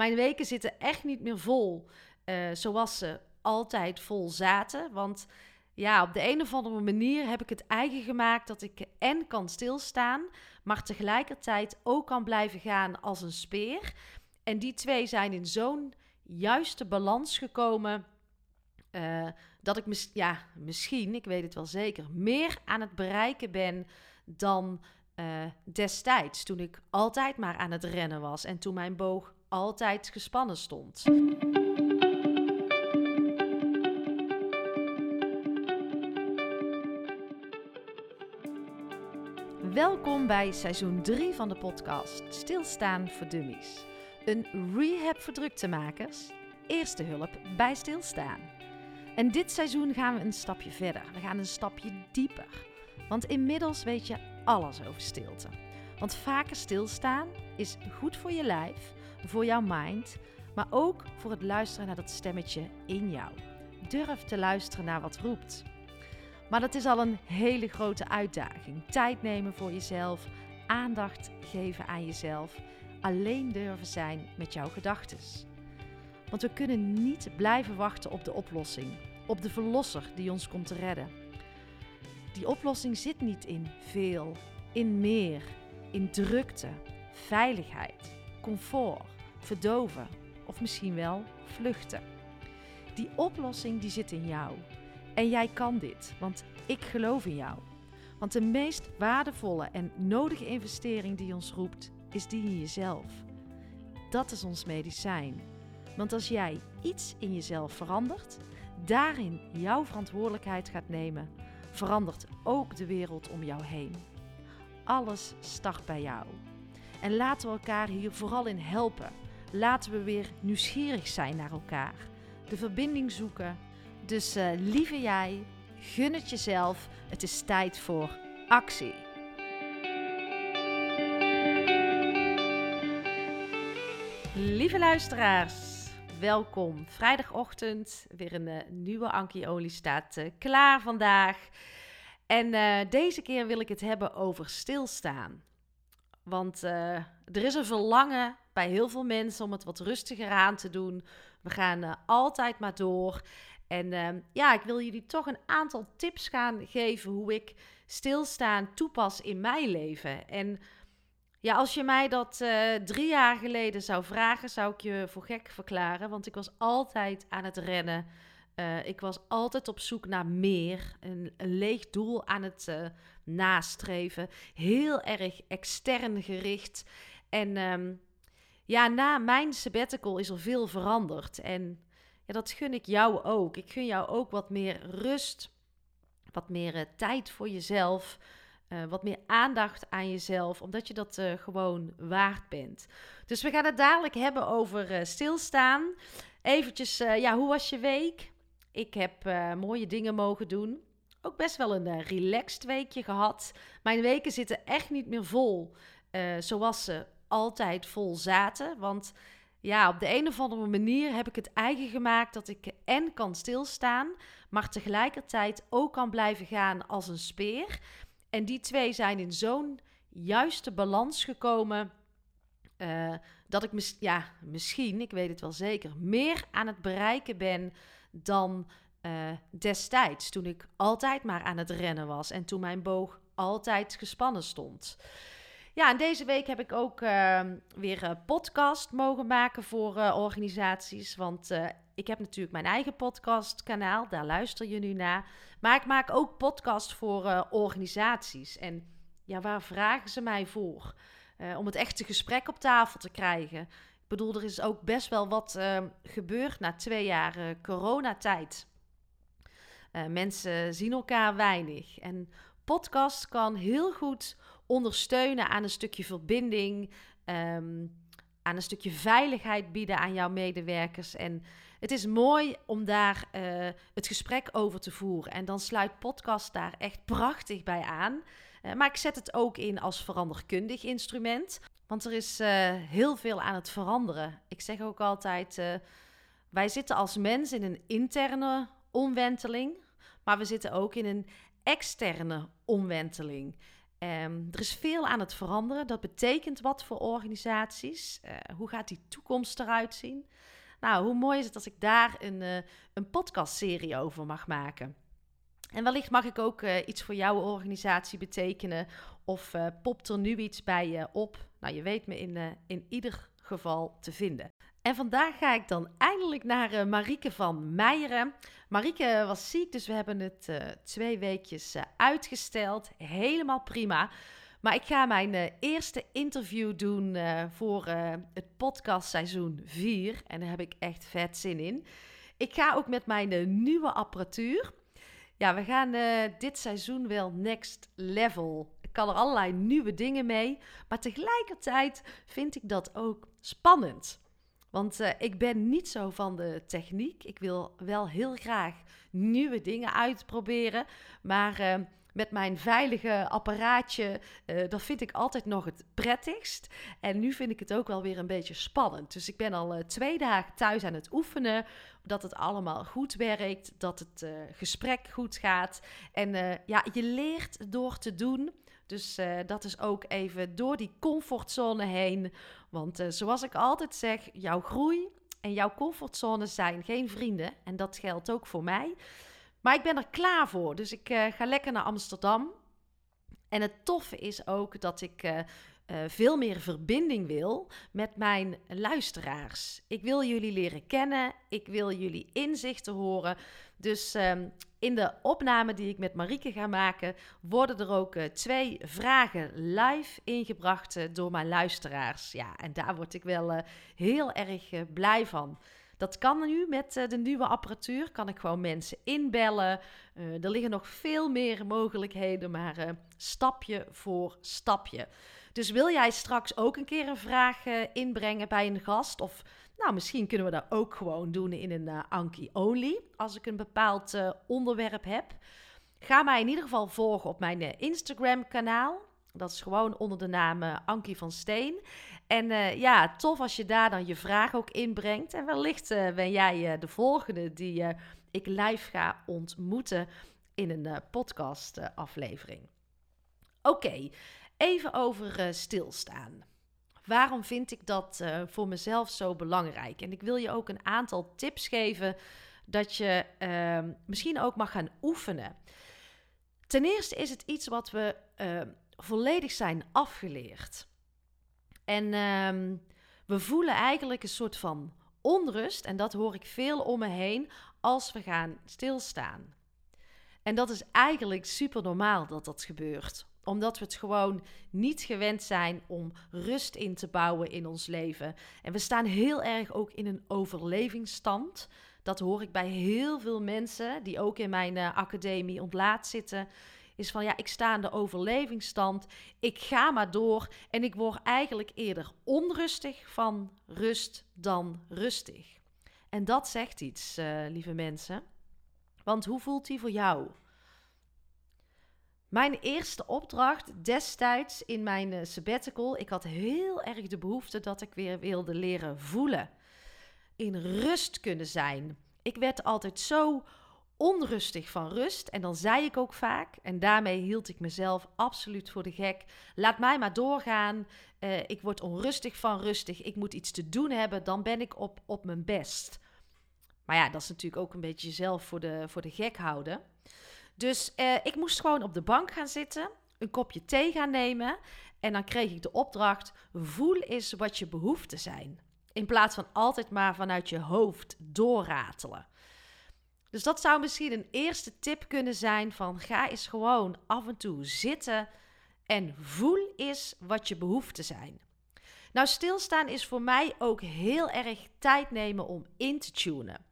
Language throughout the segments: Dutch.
Mijn weken zitten echt niet meer vol uh, zoals ze altijd vol zaten. Want ja, op de een of andere manier heb ik het eigen gemaakt dat ik en kan stilstaan, maar tegelijkertijd ook kan blijven gaan als een speer. En die twee zijn in zo'n juiste balans gekomen. Uh, dat ik mis ja, misschien, ik weet het wel zeker, meer aan het bereiken ben dan uh, destijds. Toen ik altijd maar aan het rennen was en toen mijn boog altijd gespannen stond. Welkom bij seizoen 3 van de podcast Stilstaan voor Dummies. Een rehab voor druktemakers, eerste hulp bij stilstaan. En dit seizoen gaan we een stapje verder. We gaan een stapje dieper. Want inmiddels weet je alles over stilte. Want vaker stilstaan is goed voor je lijf, voor jouw mind, maar ook voor het luisteren naar dat stemmetje in jou. Durf te luisteren naar wat roept. Maar dat is al een hele grote uitdaging. Tijd nemen voor jezelf, aandacht geven aan jezelf, alleen durven zijn met jouw gedachten. Want we kunnen niet blijven wachten op de oplossing, op de verlosser die ons komt te redden. Die oplossing zit niet in veel, in meer, in drukte, veiligheid, comfort, verdoven of misschien wel vluchten. Die oplossing die zit in jou. En jij kan dit, want ik geloof in jou. Want de meest waardevolle en nodige investering die ons roept, is die in jezelf. Dat is ons medicijn. Want als jij iets in jezelf verandert, daarin jouw verantwoordelijkheid gaat nemen, verandert ook de wereld om jou heen. Alles start bij jou. En laten we elkaar hier vooral in helpen. Laten we weer nieuwsgierig zijn naar elkaar. De verbinding zoeken dus uh, lieve jij, gun het jezelf. Het is tijd voor actie. Lieve luisteraars, welkom. Vrijdagochtend, weer een uh, nieuwe Anki staat uh, klaar vandaag. En deze keer wil ik het hebben over stilstaan. Want er is een verlangen bij heel veel mensen om het wat rustiger aan te doen. We gaan altijd maar door. En uh, ja, ik wil jullie toch een aantal tips gaan geven hoe ik stilstaan toepas in mijn leven. En ja, als je mij dat uh, drie jaar geleden zou vragen, zou ik je voor gek verklaren. Want ik was altijd aan het rennen. Uh, ik was altijd op zoek naar meer. Een, een leeg doel aan het uh, nastreven. Heel erg extern gericht. En um, ja, na mijn sabbatical is er veel veranderd. En dat gun ik jou ook. Ik gun jou ook wat meer rust, wat meer uh, tijd voor jezelf, wat meer aandacht aan jezelf, omdat je dat gewoon waard bent. Dus we gaan het dadelijk hebben over stilstaan. Eventjes, ja, hoe was je week? Ik heb mooie dingen mogen doen. Ook best wel een relaxed weekje gehad. Mijn weken zitten echt niet meer vol zoals ze altijd vol zaten. Want ja, op de een of andere manier heb ik het eigen gemaakt dat ik en kan stilstaan, maar tegelijkertijd ook kan blijven gaan als een speer. En die twee zijn in zo'n juiste balans gekomen. Uh, dat ik ja, misschien, ik weet het wel zeker, meer aan het bereiken ben dan uh, destijds. Toen ik altijd maar aan het rennen was en toen mijn boog altijd gespannen stond. Ja, en deze week heb ik ook uh, weer een podcast mogen maken voor uh, organisaties. Want uh, ik heb natuurlijk mijn eigen podcastkanaal, daar luister je nu naar. Maar ik maak ook podcast voor organisaties. En ja, waar vragen ze mij voor? Om het echte gesprek op tafel te krijgen. Ik bedoel, er is ook best wel wat ehm, gebeurd na twee jaar coronatijd. mensen zien elkaar weinig. En podcast kan heel goed ondersteunen aan een stukje verbinding, um, aan een stukje veiligheid bieden aan jouw medewerkers. En het is mooi om daar uh, het gesprek over te voeren. En dan sluit podcast daar echt prachtig bij aan. Uh, maar ik zet het ook in als veranderkundig instrument. Want er is uh, heel veel aan het veranderen. Ik zeg ook altijd: wij zitten als mens in een interne omwenteling. Maar we zitten ook in een externe omwenteling. Um, er is veel aan het veranderen. Dat betekent wat voor organisaties? Hoe gaat die toekomst eruit zien? Nou, hoe mooi is het als ik daar een, een podcastserie over mag maken? En wellicht mag ik ook uh, iets voor jouw organisatie betekenen. Of popt er nu iets bij je op? Nou, je weet me in, in ieder geval te vinden. En vandaag ga ik dan eindelijk naar uh, Marieke van Meijeren. Marieke was ziek, dus we hebben het uh, twee weekjes uh, uitgesteld. Helemaal prima. Maar ik ga mijn eerste interview doen voor het podcastseizoen 4. En daar heb ik echt vet zin in. Ik ga ook met mijn nieuwe apparatuur. Ja, we gaan dit seizoen wel next level. Ik kan er allerlei nieuwe dingen mee. Maar tegelijkertijd vind ik dat ook spannend. Want uh, ik ben niet zo van de techniek. Ik wil wel heel graag nieuwe dingen uitproberen. Maar uh, met mijn veilige apparaatje, uh, dat vind ik altijd nog het prettigst. En nu vind ik het ook wel weer een beetje spannend. Dus ik ben al twee dagen thuis aan het oefenen. Dat het allemaal goed werkt. Dat het gesprek goed gaat. En ja, je leert door te doen. Dus dat is ook even door die comfortzone heen. Want zoals ik altijd zeg, jouw groei en jouw comfortzone zijn geen vrienden. En dat geldt ook voor mij. Maar ik ben er klaar voor. Dus ik uh, ga lekker naar Amsterdam. En het toffe is ook dat ik veel meer verbinding wil met mijn luisteraars. Ik wil jullie leren kennen. Ik wil jullie inzichten horen. Dus ehm, in de opname die ik met Marieke ga maken, worden er ook twee vragen live ingebracht door mijn luisteraars. Ja, en daar word ik wel heel erg blij van. Dat kan nu met de nieuwe apparatuur. Kan ik gewoon mensen inbellen. er liggen nog veel meer mogelijkheden, maar stapje voor stapje. Dus wil jij straks ook een keer een vraag inbrengen bij een gast? Of nou, misschien kunnen we dat ook gewoon doen in een Anki Only. Als ik een bepaald onderwerp heb. Ga mij in ieder geval volgen op mijn uh, Instagram kanaal. Dat is gewoon onder de naam Ankie van Steen. En ja, tof als je daar dan je vraag ook inbrengt. En wellicht ben jij de volgende die ik live ga ontmoeten in een podcast aflevering. Oké, even over stilstaan. Waarom vind ik dat voor mezelf zo belangrijk? En ik wil je ook een aantal tips geven dat je uh, misschien ook mag gaan oefenen. Ten eerste is het iets wat we uh, volledig zijn afgeleerd. En ehm, we voelen eigenlijk een soort van onrust, en dat hoor ik veel om me heen, als we gaan stilstaan. En dat is eigenlijk super normaal dat dat gebeurt omdat we het gewoon niet gewend zijn om rust in te bouwen in ons leven. En we staan heel erg ook in een overlevingsstand. Dat hoor ik bij heel veel mensen die ook in mijn uh, academie ontlaat zitten. Is van ja, ik sta in de overlevingsstand. Ik ga maar door. En ik word eigenlijk eerder onrustig van rust dan rustig. En dat zegt iets, uh, lieve mensen. Want hoe voelt die voor jou? Mijn eerste opdracht destijds in mijn uh, sabbatical, ik had heel erg de behoefte dat ik weer wilde leren voelen. In rust kunnen zijn. Ik werd altijd zo onrustig van rust en dan zei ik ook vaak, en daarmee hield ik mezelf absoluut voor de gek. Laat mij maar doorgaan. Uh, ik word onrustig van rustig. Ik moet iets te doen hebben, dan ben ik op, op mijn best. Maar ja, dat is natuurlijk ook een beetje jezelf voor de, voor de gek houden. Dus uh, ik moest gewoon op de bank gaan zitten, een kopje thee gaan nemen. En dan kreeg ik de opdracht: voel eens wat je behoeften zijn. In plaats van altijd maar vanuit je hoofd doorratelen. Dus dat zou misschien een eerste tip kunnen zijn: van ga eens gewoon af en toe zitten en voel eens wat je behoeften zijn. Nou, stilstaan is voor mij ook heel erg tijd nemen om in te tunen.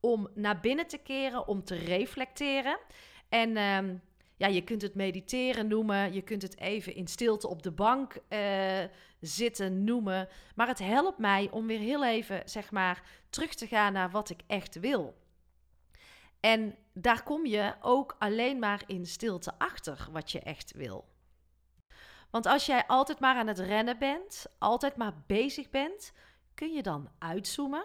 Om naar binnen te keren, om te reflecteren. En ehm, ja, je kunt het mediteren noemen, je kunt het even in stilte op de bank uh, zitten noemen. Maar het helpt mij om weer heel even, zeg maar, terug te gaan naar wat ik echt wil. En daar kom je ook alleen maar in stilte achter wat je echt wil. Want als jij altijd maar aan het rennen bent, altijd maar bezig bent, kun je dan uitzoomen?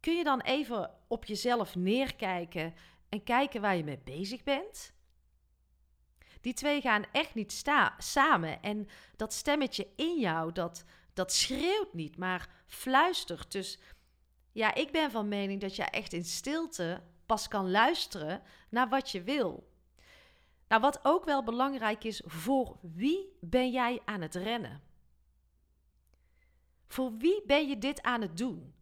Kun je dan even op jezelf neerkijken en kijken waar je mee bezig bent. Die twee gaan echt niet sta samen. En dat stemmetje in jou, dat, dat schreeuwt niet, maar fluistert. Dus ja, ik ben van mening dat je echt in stilte pas kan luisteren naar wat je wil. Nou, wat ook wel belangrijk is, voor wie ben jij aan het rennen? Voor wie ben je dit aan het doen?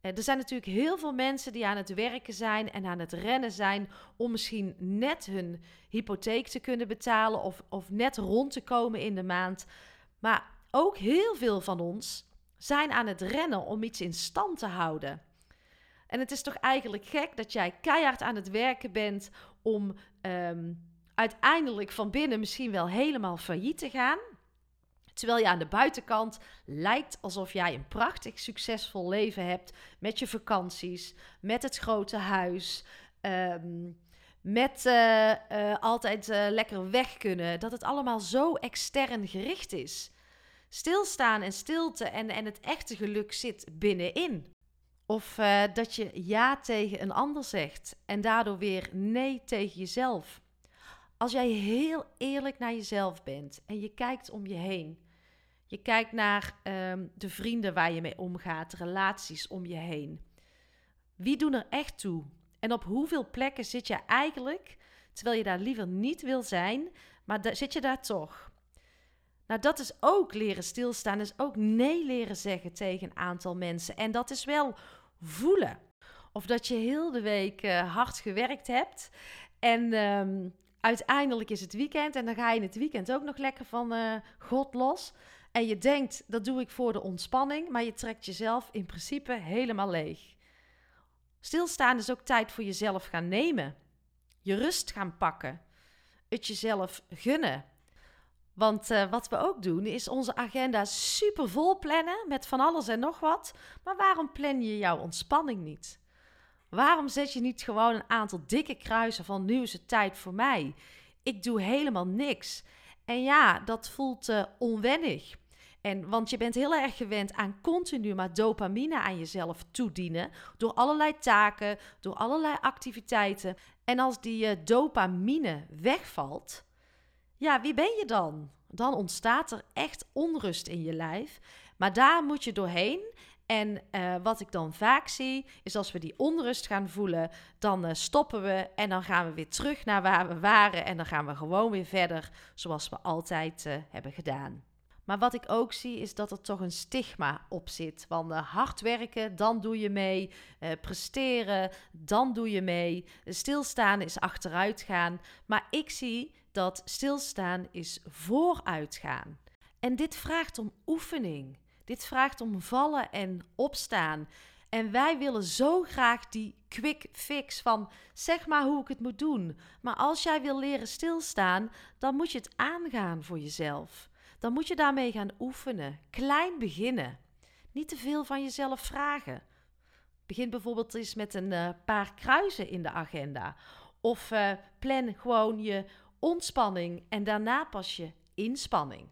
Eh, er zijn natuurlijk heel veel mensen die aan het werken zijn en aan het rennen zijn om misschien net hun hypotheek te kunnen betalen of, of net rond te komen in de maand. Maar ook heel veel van ons zijn aan het rennen om iets in stand te houden. En het is toch eigenlijk gek dat jij keihard aan het werken bent om ehm, uiteindelijk van binnen misschien wel helemaal failliet te gaan. Terwijl je aan de buitenkant lijkt alsof jij een prachtig succesvol leven hebt met je vakanties, met het grote huis, ehm, met uh, uh, altijd uh, lekker weg kunnen. Dat het allemaal zo extern gericht is. Stilstaan en stilte en, en het echte geluk zit binnenin. Of dat je ja tegen een ander zegt en daardoor weer nee tegen jezelf. Als jij heel eerlijk naar jezelf bent en je kijkt om je heen, je kijkt naar um, de vrienden waar je mee omgaat, de relaties om je heen. Wie doen er echt toe? En op hoeveel plekken zit je eigenlijk, terwijl je daar liever niet wil zijn, maar zit je daar toch? Nou, dat is ook leren stilstaan, is ook nee leren zeggen tegen een aantal mensen. En dat is wel voelen. Of dat je heel de week uh, hard gewerkt hebt en um, uiteindelijk is het weekend en dan ga je in het weekend ook nog lekker van uh, God los. En je denkt, dat doe ik voor de ontspanning, maar je trekt jezelf in principe helemaal leeg. Stilstaan is ook tijd voor jezelf gaan nemen. Je rust gaan pakken. Het jezelf gunnen. Want uh, wat we ook doen, is onze agenda super vol plannen met van alles en nog wat. Maar waarom plan je jouw ontspanning niet? Waarom zet je niet gewoon een aantal dikke kruisen van nu is het tijd voor mij? Ik doe helemaal niks. En ja, dat voelt uh, onwennig. En, want je bent heel erg gewend aan continu maar dopamine aan jezelf toedienen. Door allerlei taken, door allerlei activiteiten. En als die uh, dopamine wegvalt, ja, wie ben je dan? Dan ontstaat er echt onrust in je lijf. Maar daar moet je doorheen. En uh, wat ik dan vaak zie, is als we die onrust gaan voelen, dan uh, stoppen we en dan gaan we weer terug naar waar we waren. En dan gaan we gewoon weer verder zoals we altijd uh, hebben gedaan. Maar wat ik ook zie is dat er toch een stigma op zit. Want hard werken, dan doe je mee. Presteren, dan doe je mee. Stilstaan is achteruitgaan. Maar ik zie dat stilstaan is vooruitgaan. En dit vraagt om oefening. Dit vraagt om vallen en opstaan. En wij willen zo graag die quick fix van zeg maar hoe ik het moet doen. Maar als jij wil leren stilstaan, dan moet je het aangaan voor jezelf dan moet je daarmee gaan oefenen. Klein beginnen. Niet te veel van jezelf vragen. Begin bijvoorbeeld eens met een uh, paar kruisen in de agenda. Of uh, plan gewoon je ontspanning en daarna pas je inspanning.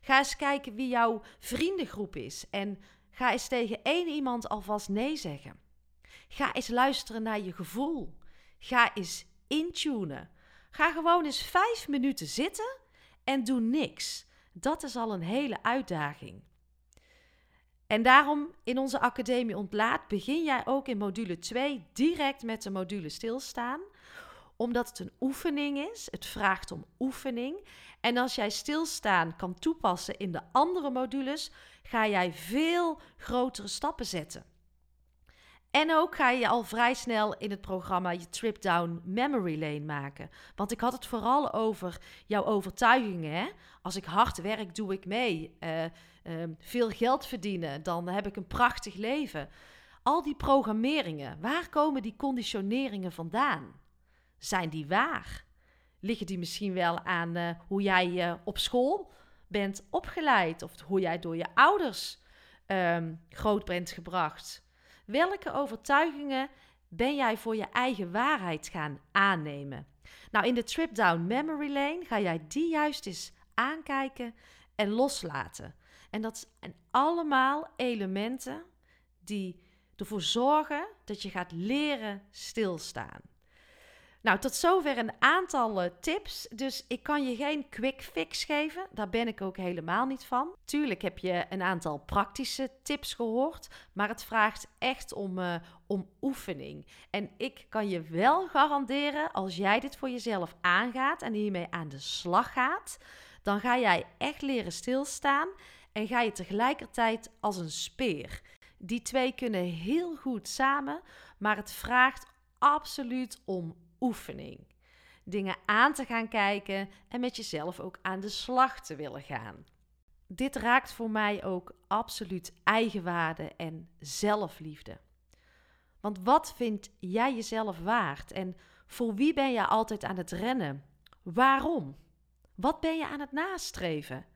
Ga eens kijken wie jouw vriendengroep is en ga eens tegen één iemand alvast nee zeggen. Ga eens luisteren naar je gevoel. Ga eens intunen. Ga gewoon eens vijf minuten zitten en doe niks. Dat is al een hele uitdaging. En daarom in onze Academie Ontlaat begin jij ook in module 2 direct met de module stilstaan omdat het een oefening is. Het vraagt om oefening. En als jij stilstaan kan toepassen in de andere modules, ga jij veel grotere stappen zetten. En ook ga je al vrij snel in het programma je trip down memory lane maken. Want ik had het vooral over jouw overtuigingen. Hè? Als ik hard werk, doe ik mee. Uh, uh, veel geld verdienen, dan heb ik een prachtig leven. Al die programmeringen, waar komen die conditioneringen vandaan? Zijn die waar? Liggen die misschien wel aan uh, hoe jij op school bent opgeleid of hoe jij door je ouders ehm, groot bent gebracht? Welke overtuigingen ben jij voor je eigen waarheid gaan aannemen? Nou, in de Trip Down Memory Lane ga jij die juist eens aankijken en loslaten. En dat zijn allemaal elementen die ervoor zorgen dat je gaat leren stilstaan. Nou, tot zover een aantal uh, tips. Dus ik kan je geen quick fix geven. Daar ben ik ook helemaal niet van. Tuurlijk heb je een aantal praktische tips gehoord. Maar het vraagt echt om, uh, om oefening. En ik kan je wel garanderen, als jij dit voor jezelf aangaat en hiermee aan de slag gaat, dan ga jij echt leren stilstaan en ga je tegelijkertijd als een speer. Die twee kunnen heel goed samen, maar het vraagt absoluut om oefening. Dingen aan te gaan kijken en met jezelf ook aan de slag te willen gaan. Dit raakt voor mij ook absoluut eigenwaarde en zelfliefde. Want wat vind jij jezelf waard en voor wie ben je altijd aan het rennen? Waarom? Wat ben je aan het nastreven?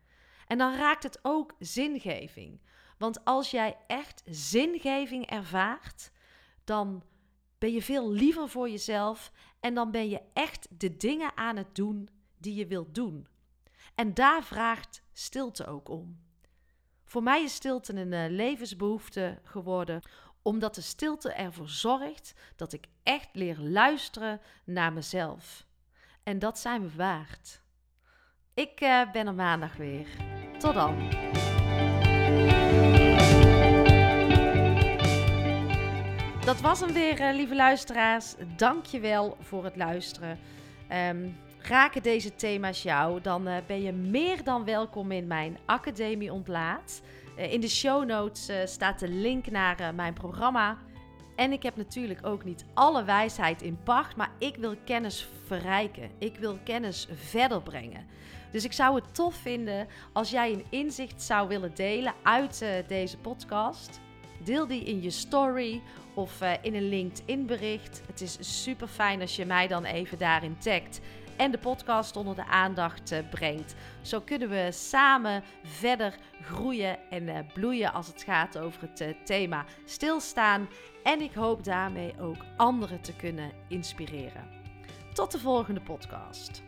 En dan raakt het ook zingeving. Want als jij echt zingeving ervaart, dan ben je veel liever voor jezelf en dan ben je echt de dingen aan het doen die je wilt doen. En daar vraagt stilte ook om. Voor mij is stilte een uh, levensbehoefte geworden, omdat de stilte ervoor zorgt dat ik echt leer luisteren naar mezelf. En dat zijn we waard. Ik uh, ben er maandag weer. Tot dan. Dat was hem weer, uh, lieve luisteraars. Dank je wel voor het luisteren. Um, raken deze thema's jou, dan uh, ben je meer dan welkom in mijn Academie Ontlaat. Uh, in de show notes staat de link naar mijn programma. En ik heb natuurlijk ook niet alle wijsheid in pacht, maar ik wil kennis verrijken. Ik wil kennis verder brengen. Dus ik zou het tof vinden als jij een inzicht zou willen delen uit deze podcast. Deel die in je story of uh, in een LinkedIn bericht. Het is super fijn als je mij dan even daarin tagt en de podcast onder de aandacht uh, brengt. Zo kunnen we samen verder groeien en uh, bloeien als het gaat over het thema stilstaan. En ik hoop daarmee ook anderen te kunnen inspireren. Tot de volgende podcast.